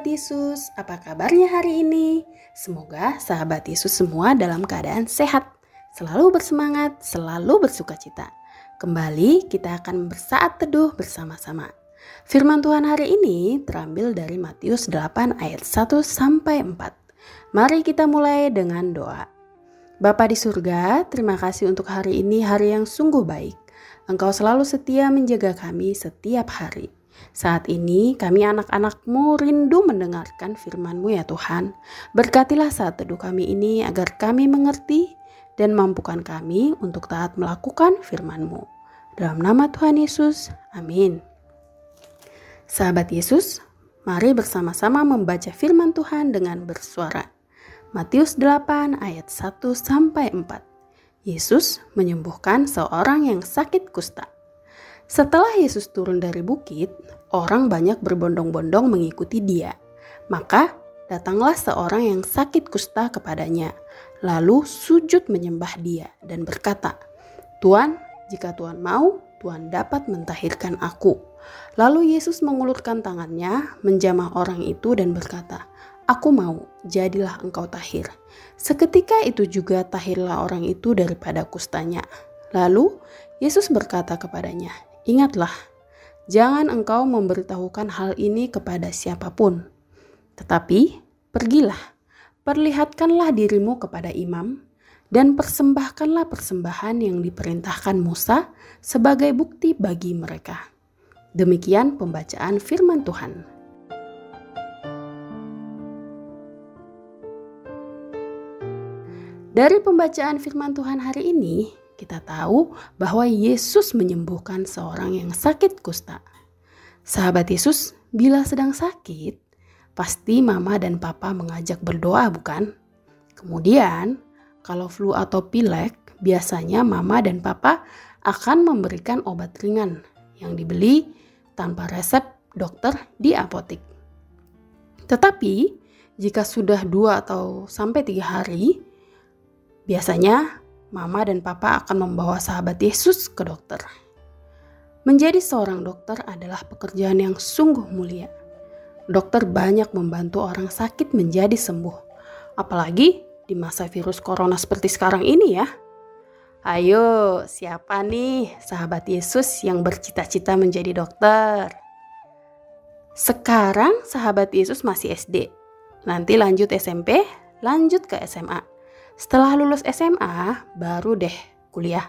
Sahabat Yesus, apa kabarnya hari ini? Semoga sahabat Yesus semua dalam keadaan sehat, selalu bersemangat, selalu bersuka cita. Kembali kita akan bersaat teduh bersama-sama. Firman Tuhan hari ini terambil dari Matius 8 ayat 1 sampai 4. Mari kita mulai dengan doa. Bapa di surga, terima kasih untuk hari ini hari yang sungguh baik. Engkau selalu setia menjaga kami setiap hari. Saat ini kami anak-anakmu rindu mendengarkan firman-Mu ya Tuhan. Berkatilah saat teduh kami ini agar kami mengerti dan mampukan kami untuk taat melakukan firman-Mu. Dalam nama Tuhan Yesus, amin. Sahabat Yesus, mari bersama-sama membaca firman Tuhan dengan bersuara. Matius 8 ayat 1 sampai 4. Yesus menyembuhkan seorang yang sakit kusta. Setelah Yesus turun dari bukit, orang banyak berbondong-bondong mengikuti dia. Maka datanglah seorang yang sakit kusta kepadanya, lalu sujud menyembah dia dan berkata, "Tuan, jika Tuhan mau, Tuhan dapat mentahirkan aku." Lalu Yesus mengulurkan tangannya, menjamah orang itu dan berkata, Aku mau, jadilah engkau tahir. Seketika itu juga tahirlah orang itu daripada kustanya. Lalu Yesus berkata kepadanya, Ingatlah, jangan engkau memberitahukan hal ini kepada siapa pun. Tetapi pergilah, perlihatkanlah dirimu kepada imam, dan persembahkanlah persembahan yang diperintahkan Musa sebagai bukti bagi mereka. Demikian pembacaan firman Tuhan. Dari pembacaan firman Tuhan hari ini, kita tahu bahwa Yesus menyembuhkan seorang yang sakit kusta. Sahabat Yesus, bila sedang sakit, pasti mama dan papa mengajak berdoa, bukan? Kemudian, kalau flu atau pilek, biasanya mama dan papa akan memberikan obat ringan yang dibeli tanpa resep dokter di apotik. Tetapi, jika sudah dua atau sampai tiga hari, Biasanya, mama dan papa akan membawa sahabat Yesus ke dokter. Menjadi seorang dokter adalah pekerjaan yang sungguh mulia. Dokter banyak membantu orang sakit menjadi sembuh, apalagi di masa virus corona seperti sekarang ini ya. Ayo, siapa nih sahabat Yesus yang bercita-cita menjadi dokter? Sekarang sahabat Yesus masih SD. Nanti lanjut SMP, lanjut ke SMA. Setelah lulus SMA, baru deh kuliah.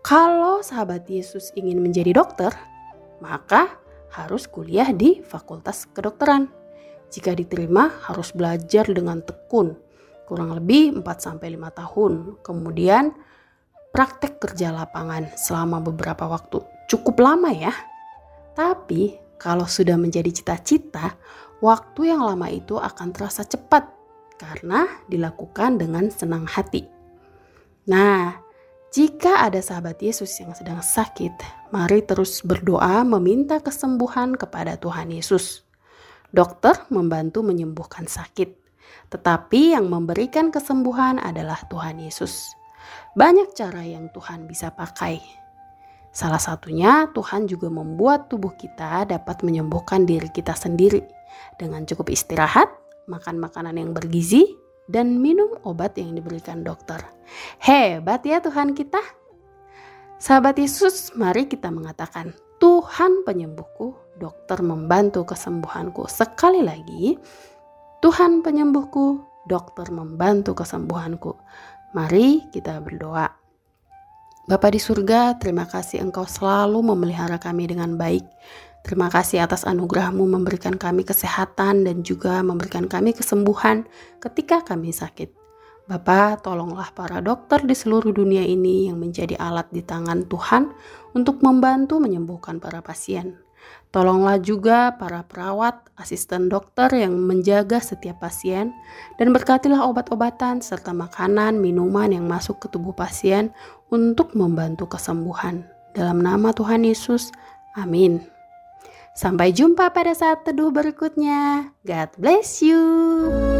Kalau sahabat Yesus ingin menjadi dokter, maka harus kuliah di Fakultas Kedokteran. Jika diterima, harus belajar dengan tekun, kurang lebih 4-5 tahun. Kemudian praktek kerja lapangan selama beberapa waktu. Cukup lama ya. Tapi kalau sudah menjadi cita-cita, waktu yang lama itu akan terasa cepat karena dilakukan dengan senang hati. Nah, jika ada sahabat Yesus yang sedang sakit, mari terus berdoa meminta kesembuhan kepada Tuhan Yesus. Dokter membantu menyembuhkan sakit, tetapi yang memberikan kesembuhan adalah Tuhan Yesus. Banyak cara yang Tuhan bisa pakai. Salah satunya, Tuhan juga membuat tubuh kita dapat menyembuhkan diri kita sendiri dengan cukup istirahat makan makanan yang bergizi, dan minum obat yang diberikan dokter. Hebat ya Tuhan kita. Sahabat Yesus, mari kita mengatakan, Tuhan penyembuhku, dokter membantu kesembuhanku. Sekali lagi, Tuhan penyembuhku, dokter membantu kesembuhanku. Mari kita berdoa. Bapa di surga, terima kasih Engkau selalu memelihara kami dengan baik. Terima kasih atas anugerahmu memberikan kami kesehatan dan juga memberikan kami kesembuhan ketika kami sakit. Bapa, tolonglah para dokter di seluruh dunia ini yang menjadi alat di tangan Tuhan untuk membantu menyembuhkan para pasien. Tolonglah juga para perawat, asisten dokter yang menjaga setiap pasien, dan berkatilah obat-obatan serta makanan, minuman yang masuk ke tubuh pasien untuk membantu kesembuhan. Dalam nama Tuhan Yesus, amin. Sampai jumpa pada saat teduh berikutnya. God bless you.